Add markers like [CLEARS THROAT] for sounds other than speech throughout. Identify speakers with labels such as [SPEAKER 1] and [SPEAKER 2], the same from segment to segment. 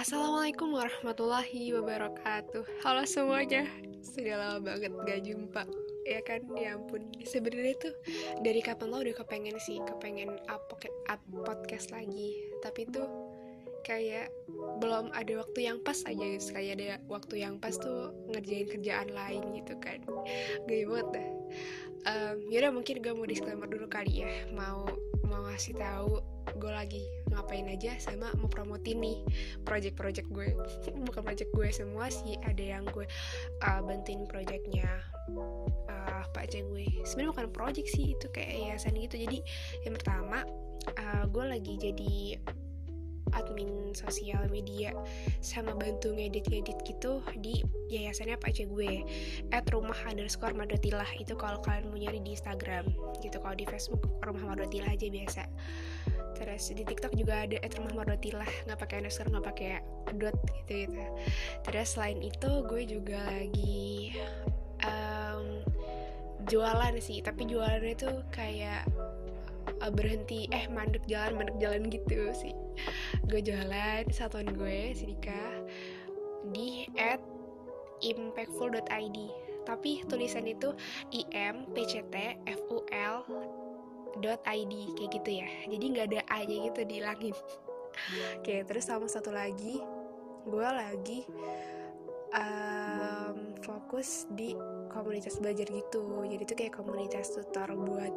[SPEAKER 1] Assalamualaikum warahmatullahi wabarakatuh. Halo semuanya. Sudah lama banget gak jumpa. Ya kan, ya ampun. Sebenarnya tuh dari kapan lo udah kepengen sih Kepengen up, podcast lagi. Tapi tuh kayak belum ada waktu yang pas aja Kayak ada waktu yang pas tuh ngerjain kerjaan lain gitu kan. Gaya banget dah um, Yaudah mungkin gue mau disclaimer dulu kali ya. Mau mau ngasih tahu gue lagi ngapain aja sama mau promotin nih project-project gue [LAUGHS] bukan project gue semua sih ada yang gue uh, bantuin projectnya uh, pak aja gue. Sebenarnya bukan project sih itu kayak yayasan gitu. Jadi yang pertama uh, gue lagi jadi admin sosial media sama bantu ngedit-ngedit gitu di yayasannya Pak Aceh gue at rumah underscore madotilah itu kalau kalian mau nyari di Instagram gitu. Kalau di Facebook rumah madotilah aja biasa. Terus di TikTok juga ada at rumah madotilah nggak pakai underscore nggak pakai dot gitu gitu. Terus selain itu gue juga lagi um, jualan sih. Tapi jualannya tuh kayak uh, berhenti eh mandek jalan mandek jalan gitu sih. Gue jualan satuan gue Sidika di at impactful.id tapi tulisan itu im pct ful .id kayak gitu ya. Jadi nggak ada a nya gitu di langit. Oke terus sama satu lagi gue lagi um, fokus di komunitas belajar gitu. Jadi itu kayak komunitas tutor buat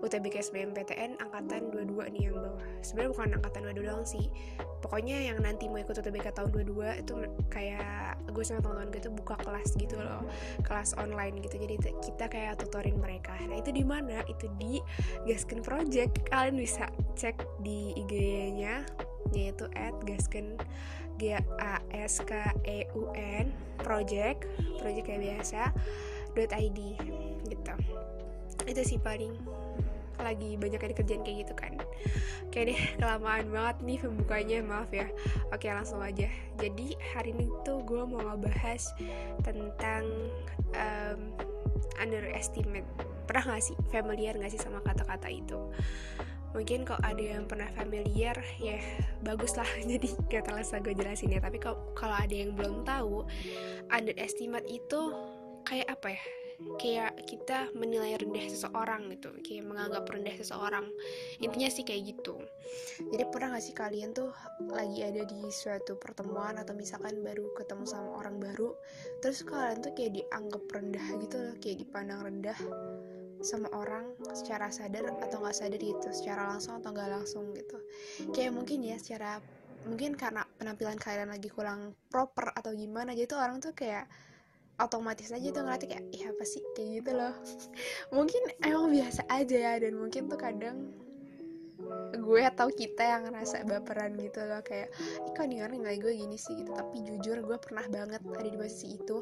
[SPEAKER 1] UTBK SBMPTN angkatan 22 nih yang bawah. Sebenarnya bukan angkatan 22 doang sih. Pokoknya yang nanti mau ikut UTBK tahun 22 itu kayak gue sama teman-teman gue tuh buka kelas gitu loh. Kelas online gitu. Jadi kita kayak tutorin mereka. Nah itu di mana? Itu di Gasken Project. Kalian bisa cek di IG-nya yaitu at gasken G A S K E U N project project kayak biasa .id gitu. Itu sih paling lagi banyak yang dikerjain kayak gitu kan. Oke deh kelamaan banget nih pembukanya maaf ya. Oke langsung aja. Jadi hari ini tuh gue mau ngebahas tentang um, underestimate. Pernah gak sih familiar gak sih sama kata-kata itu mungkin kalau ada yang pernah familiar ya bagus lah [LAUGHS] jadi gak terasa gue jelasin ya tapi kalau ada yang belum tahu underestimate itu kayak apa ya? Kayak kita menilai rendah seseorang gitu. Kayak menganggap rendah seseorang. Intinya sih kayak gitu. Jadi pernah gak sih kalian tuh lagi ada di suatu pertemuan atau misalkan baru ketemu sama orang baru terus kalian tuh kayak dianggap rendah gitu loh kayak dipandang rendah sama orang secara sadar atau nggak sadar gitu secara langsung atau nggak langsung gitu. Kayak mungkin ya secara mungkin karena penampilan kalian lagi kurang proper atau gimana jadi tuh orang tuh kayak otomatis aja tuh ngeliatnya kayak ih apa sih? Kayak gitu loh. [LAUGHS] Mungkin emang biasa aja ya dan mungkin tuh kadang gue atau kita yang ngerasa baperan gitu loh kayak ih kok nih orang nggak gue gini sih? Gitu. Tapi jujur gue pernah banget ada di posisi itu.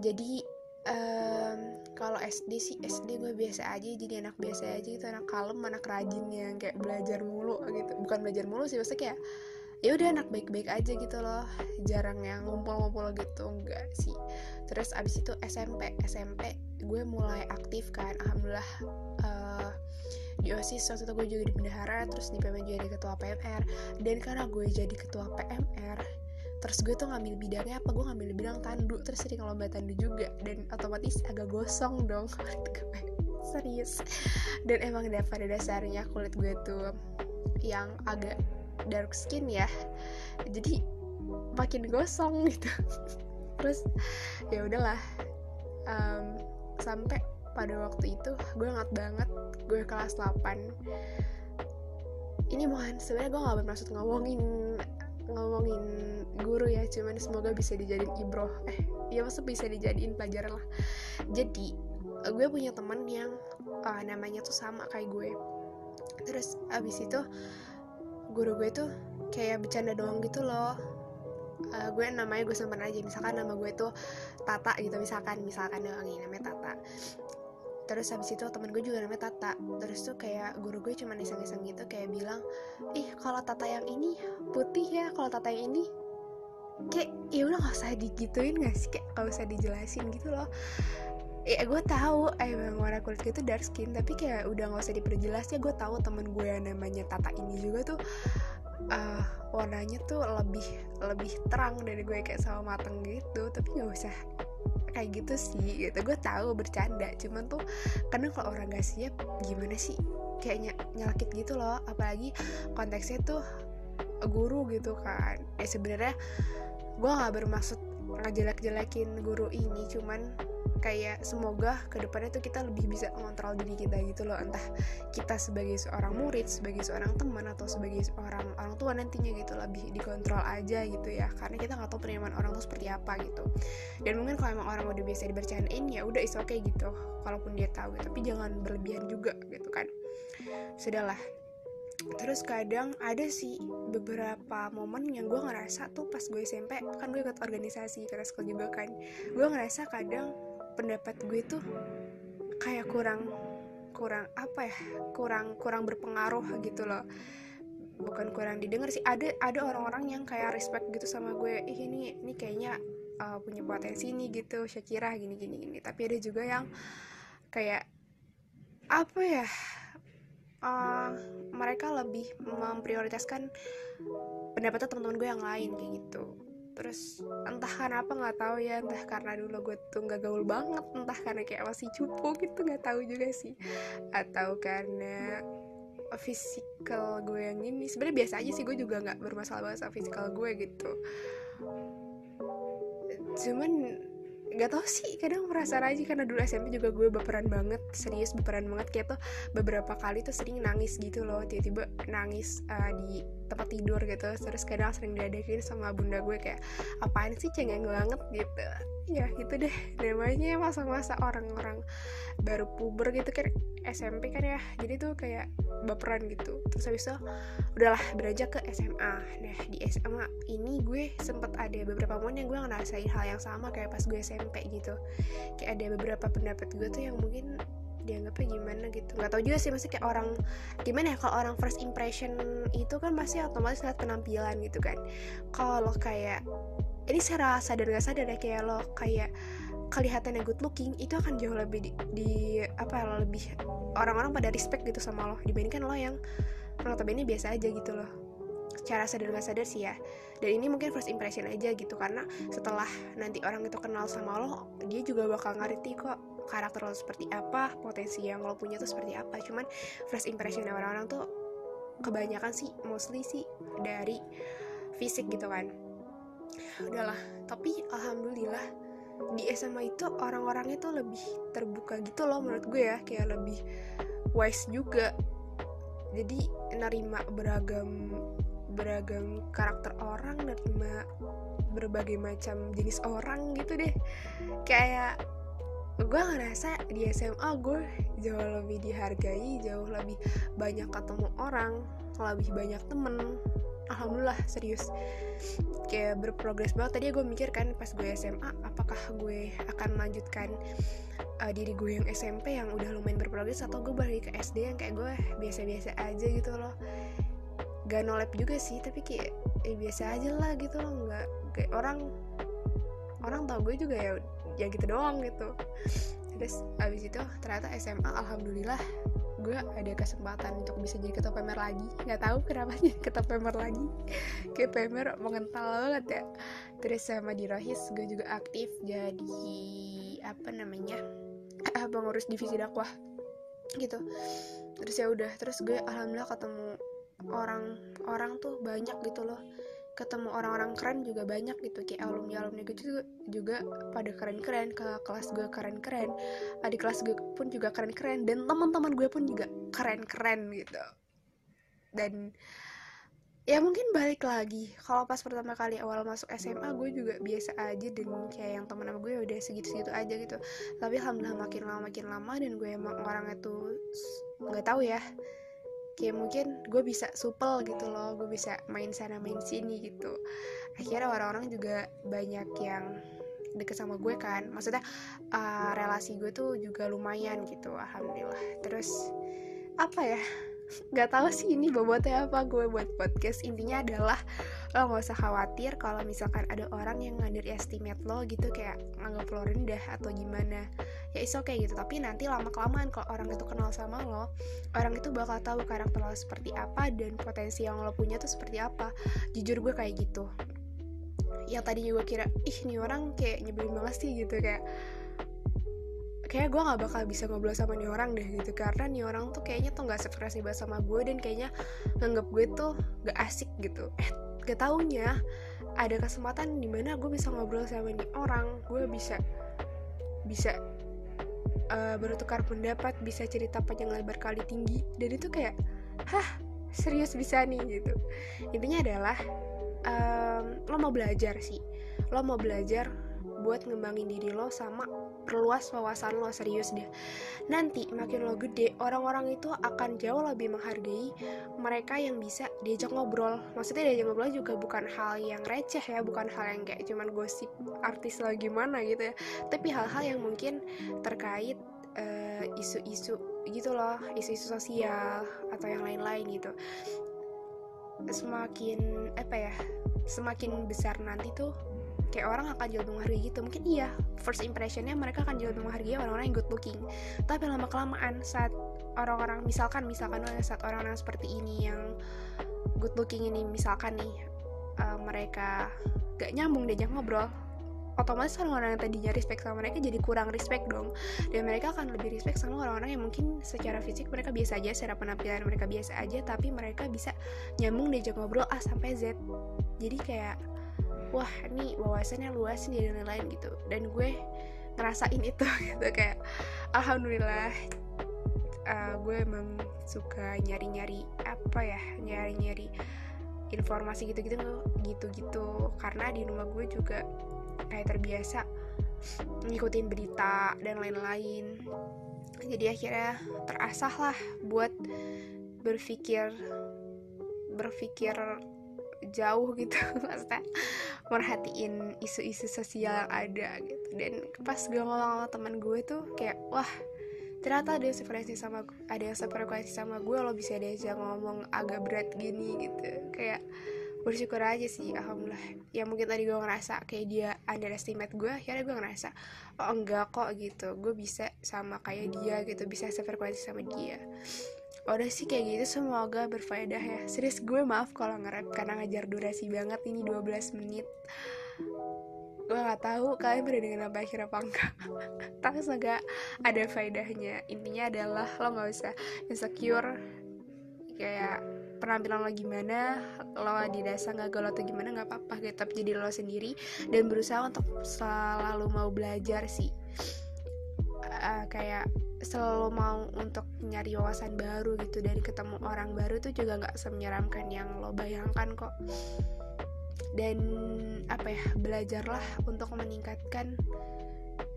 [SPEAKER 1] Jadi um, kalau SD sih SD gue biasa aja jadi anak biasa aja gitu anak kalem anak rajin yang kayak belajar mulu gitu. Bukan belajar mulu sih maksudnya kayak ya udah anak baik-baik aja gitu loh. Jarang yang ngumpul-ngumpul gitu enggak sih. Terus abis itu SMP SMP gue mulai aktif kan alhamdulillah uh, di OSIS waktu itu gue juga di bendahara terus di PMR jadi ketua PMR dan karena gue jadi ketua PMR terus gue tuh ngambil bidangnya apa? Gue ngambil bidang tandu. Terus sering lomba tandu juga. Dan otomatis agak gosong dong. Kulit [LAUGHS] gue serius. Dan emang pada dasarnya kulit gue tuh yang agak dark skin ya. Jadi makin gosong gitu. [LAUGHS] Terus ya udahlah. Um, sampai pada waktu itu gue ngat banget. Gue kelas 8 ini mohon sebenarnya gue gak bermaksud ngomongin ngomongin guru ya cuman semoga bisa dijadiin ibroh. Eh ya maksud bisa dijadiin pelajaran lah. Jadi gue punya teman yang uh, namanya tuh sama kayak gue. Terus abis itu guru gue tuh kayak bercanda doang gitu loh. Uh, gue namanya gue simpan aja. Misalkan nama gue tuh Tata gitu misalkan misalkan doang ini namanya Tata terus habis itu temen gue juga namanya Tata. Terus tuh kayak guru gue cuma iseng-iseng gitu kayak bilang ih kalau Tata yang ini putih ya kalau Tata yang ini. Kayak ya udah gak usah digituin gak sih? Kayak gak usah dijelasin gitu loh. Ya gue tahu emang warna kulit gue tuh dark skin tapi kayak udah nggak usah diperjelas. Ya gue tahu temen gue yang namanya Tata ini juga tuh uh, warnanya tuh lebih lebih terang dari gue kayak sama mateng gitu. Tapi nggak usah kayak gitu sih gitu. Gue tahu bercanda cuman tuh kadang kalau orang gak siap gimana sih? Kayak ny nyelakit gitu loh apalagi konteksnya tuh guru gitu kan. Eh sebenarnya gue nggak bermaksud ngejelek-jelekin guru ini cuman kayak semoga ke depannya tuh kita lebih bisa mengontrol diri kita gitu loh. Entah kita sebagai seorang murid sebagai seorang teman atau sebagai seorang orang tua nantinya gitu lebih dikontrol aja gitu ya. Karena kita nggak tahu penerimaan orang tuh seperti apa gitu. Dan mungkin kalau emang orang udah biasa dibercandain ya udah is oke okay gitu. Kalaupun dia tahu gitu. tapi jangan berlebihan juga gitu kan. Sudahlah terus kadang ada sih beberapa momen yang gue ngerasa tuh pas gue SMP kan gue ikut organisasi karena sekolah juga kan. Gue ngerasa kadang pendapat gue tuh kayak kurang kurang apa ya kurang kurang berpengaruh gitu loh. Bukan kurang didengar sih ada ada orang-orang yang kayak respect gitu sama gue. Ih ini ini kayaknya uh, punya potensi nih gitu Shakira gini gini gini. Tapi ada juga yang kayak apa ya uh, mereka lebih memprioritaskan pendapatnya teman-teman gue yang lain kayak gitu terus entah kenapa nggak tahu ya entah karena dulu gue tuh nggak gaul banget entah karena kayak masih cupu gitu nggak tahu juga sih. Atau karena fisikal gue yang ini. Sebenarnya biasa aja sih gue juga nggak bermasalah banget sama fisikal gue gitu. Cuman nggak tau sih kadang merasa aja karena dulu SMP juga gue baperan banget serius baperan banget. Kayak tuh beberapa kali tuh sering nangis gitu loh tiba-tiba nangis uh, di tempat tidur gitu terus kadang sering diadakin sama bunda gue kayak apaan sih cengeng banget gitu. Ya gitu deh. Namanya masa-masa orang-orang baru puber gitu kan SMP kan ya. Jadi tuh kayak baperan gitu. Terus habis itu udahlah beranjak ke SMA nah di SMA ini gue sempet ada beberapa momen yang gue ngerasain hal yang sama kayak pas gue SMP gitu. Kayak ada beberapa pendapat gue tuh yang mungkin dianggapnya gimana gitu. Nggak tahu juga sih masih kayak orang gimana ya kalau orang first impression itu kan pasti otomatis lihat penampilan gitu kan. Kalau kayak ini secara sadar gak sadar ya kayak lo kayak kelihatannya good looking itu akan jauh lebih di, di apa ya, lebih orang-orang pada respect gitu sama lo dibandingkan lo yang notabene biasa aja gitu loh. Secara sadar gak sadar sih ya. Dan ini mungkin first impression aja gitu karena setelah nanti orang itu kenal sama lo dia juga bakal ngerti kok karakter lo seperti apa potensi yang lo punya tuh seperti apa. Cuman first impression orang-orang tuh kebanyakan sih mostly sih dari fisik gitu kan. Udahlah tapi alhamdulillah di SMA itu orang-orangnya tuh lebih terbuka gitu loh menurut gue ya. Kayak lebih wise juga. Jadi nerima beragam beragam karakter orang nerima berbagai macam jenis orang gitu deh. Kayak gue ngerasa di SMA gue jauh lebih dihargai jauh lebih banyak ketemu orang lebih banyak temen. Alhamdulillah serius. Kayak berprogres banget. Tadi gue mikir kan pas gue SMA apakah gue akan melanjutkan uh, diri gue yang SMP yang udah lumayan berprogres atau gue balik ke SD yang kayak gue biasa-biasa aja gitu loh. Gak nolep juga sih tapi kayak eh, biasa aja lah gitu loh. Nggak kayak orang orang tau gue juga ya ya gitu doang gitu. Terus abis itu ternyata SMA alhamdulillah gue ada kesempatan untuk bisa jadi ketua pemer lagi. Nggak tahu kenapa jadi ketua pemer lagi. Kayak pemer mengental banget ya. Terus sama di rohis gue juga aktif jadi apa namanya [CLEARS THROAT] pengurus divisi dakwah gitu. Terus ya udah terus gue alhamdulillah ketemu orang orang tuh banyak gitu loh ketemu orang-orang keren juga banyak gitu. Kayak alumni alumni gue juga, pada keren-keren ke kelas gue keren-keren adik kelas gue pun juga keren-keren dan teman-teman gue pun juga keren-keren gitu. Dan ya mungkin balik lagi kalau pas pertama kali awal masuk SMA gue juga biasa aja dan kayak yang temen sama gue udah segitu-segitu aja gitu. Tapi alhamdulillah makin lama makin lama dan gue emang orangnya tuh nggak tahu ya kayak mungkin gue bisa supel gitu loh gue bisa main sana main sini gitu. Akhirnya orang-orang juga banyak yang deket sama gue kan. Maksudnya uh, relasi gue tuh juga lumayan gitu alhamdulillah. Terus apa ya nggak tahu sih ini bobotnya apa gue buat podcast. Intinya adalah lo nggak usah khawatir kalau misalkan ada orang yang estimate lo gitu kayak nganggap lo rendah atau gimana. Ya is okay gitu. Tapi nanti lama kelamaan kalau orang itu kenal sama lo orang itu bakal tahu karakter lo seperti apa dan potensi yang lo punya tuh seperti apa. Jujur gue kayak gitu. Yang tadinya gue kira ih nih orang kayak nyebelin banget sih gitu kayak kayak gue gak bakal bisa ngobrol sama nih orang deh gitu. Karena nih orang tuh kayaknya tuh gak sekresi banget sama gue dan kayaknya nganggap gue tuh gak asik gitu. Eh gak taunya ada kesempatan di mana gue bisa ngobrol sama nih orang. Gue bisa bisa uh, bertukar pendapat bisa cerita panjang lebar kali tinggi. Dan itu kayak hah serius bisa nih? gitu. Intinya adalah um, lo mau belajar sih. Lo mau belajar buat ngembangin diri lo sama perluas wawasan lo serius deh. Nanti makin lo gede orang-orang itu akan jauh lebih menghargai mereka yang bisa diajak ngobrol. Maksudnya diajak ngobrol juga bukan hal yang receh ya bukan hal yang kayak cuman gosip artis lo gimana gitu ya. Tapi hal-hal yang mungkin terkait eh, isu-isu uh, gitu loh isu-isu sosial atau yang lain-lain gitu. Semakin apa ya semakin besar nanti tuh kayak orang akan lebih menghargai gitu. Mungkin iya first impressionnya mereka akan lebih menghargai orang-orang yang good looking. Tapi lama kelamaan saat orang-orang misalkan misalkan saat orang-orang seperti ini yang good looking ini misalkan nih uh, mereka gak nyambung diajak ngobrol otomatis orang-orang yang tadinya respect sama mereka jadi kurang respect dong. Dan mereka akan lebih respect sama orang-orang yang mungkin secara fisik mereka biasa aja secara penampilan mereka biasa aja tapi mereka bisa nyambung diajak ngobrol A sampai Z. Jadi kayak wah ini wawasannya luas nih dan lain-lain gitu. Dan gue ngerasain itu [LAUGHS] gitu. Kayak alhamdulillah uh, gue emang suka nyari-nyari apa ya nyari-nyari informasi gitu-gitu gitu-gitu. Karena di rumah gue juga kayak terbiasa ngikutin berita dan lain-lain. Jadi akhirnya terasah lah buat berpikir berpikir jauh gitu. [LAUGHS] Maksudnya merhatiin isu-isu sosial yang ada gitu. Dan pas gue ngomong sama teman gue tuh kayak wah ternyata ada yang sefrekuensi sama ada yang sefrekuensi sama gue lo bisa diajak ngomong agak berat gini gitu. Kayak bersyukur aja sih alhamdulillah. Ya mungkin tadi gue ngerasa kayak dia underestimate gue akhirnya gue ngerasa oh enggak kok gitu. Gue bisa sama kayak dia gitu bisa sefrekuensi sama dia udah sih kayak gitu semoga berfaedah ya. Serius gue maaf kalau nge karena ngajar durasi banget ini 12 menit. Gue nggak tahu kalian pernah dengan apa akhir apa enggak. [LAUGHS] Tapi semoga ada faedahnya. Intinya adalah lo nggak usah insecure kayak penampilan lo gimana lo di dasar nggak galau atau gimana nggak apa-apa. Tetap jadi lo sendiri dan berusaha untuk selalu mau belajar sih uh, kayak selalu mau untuk nyari wawasan baru gitu. Dari ketemu orang baru tuh juga nggak semenyeramkan yang lo bayangkan kok. Dan apa ya belajarlah untuk meningkatkan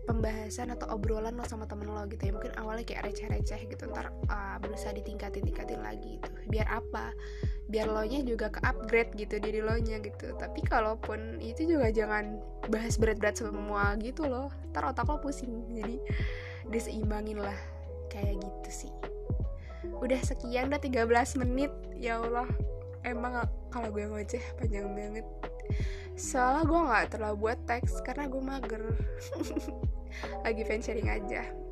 [SPEAKER 1] pembahasan atau obrolan lo sama temen lo gitu ya. Mungkin awalnya kayak receh-receh gitu ntar uh, berusaha ditingkatin tingkatin lagi gitu. Biar apa biar lo nya juga ke upgrade gitu diri lo nya gitu. Tapi kalaupun itu juga jangan bahas berat-berat semua gitu loh ntar otak lo pusing. Jadi diseimbangin lah kayak gitu sih. Udah sekian udah 13 menit. Ya Allah emang kalau gue ngoceh panjang banget. Soalnya gue nggak terlalu buat teks karena gue mager. [LAUGHS] Lagi fan sharing aja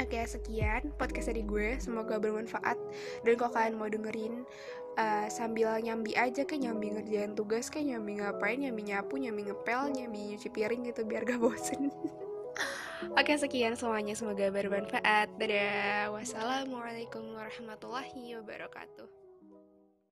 [SPEAKER 1] Oke sekian podcast dari gue. Semoga bermanfaat. Dan kalau kalian mau dengerin uh, Sambil nyambi aja kayak nyambi ngerjain tugas Kayak nyambi ngapain Nyambi nyapu, nyambi ngepel, nyambi nyuci piring gitu Biar gak [LAUGHS] bosen. Oke sekian semuanya. Semoga bermanfaat. Dadah. Wassalamualaikum warahmatullahi wabarakatuh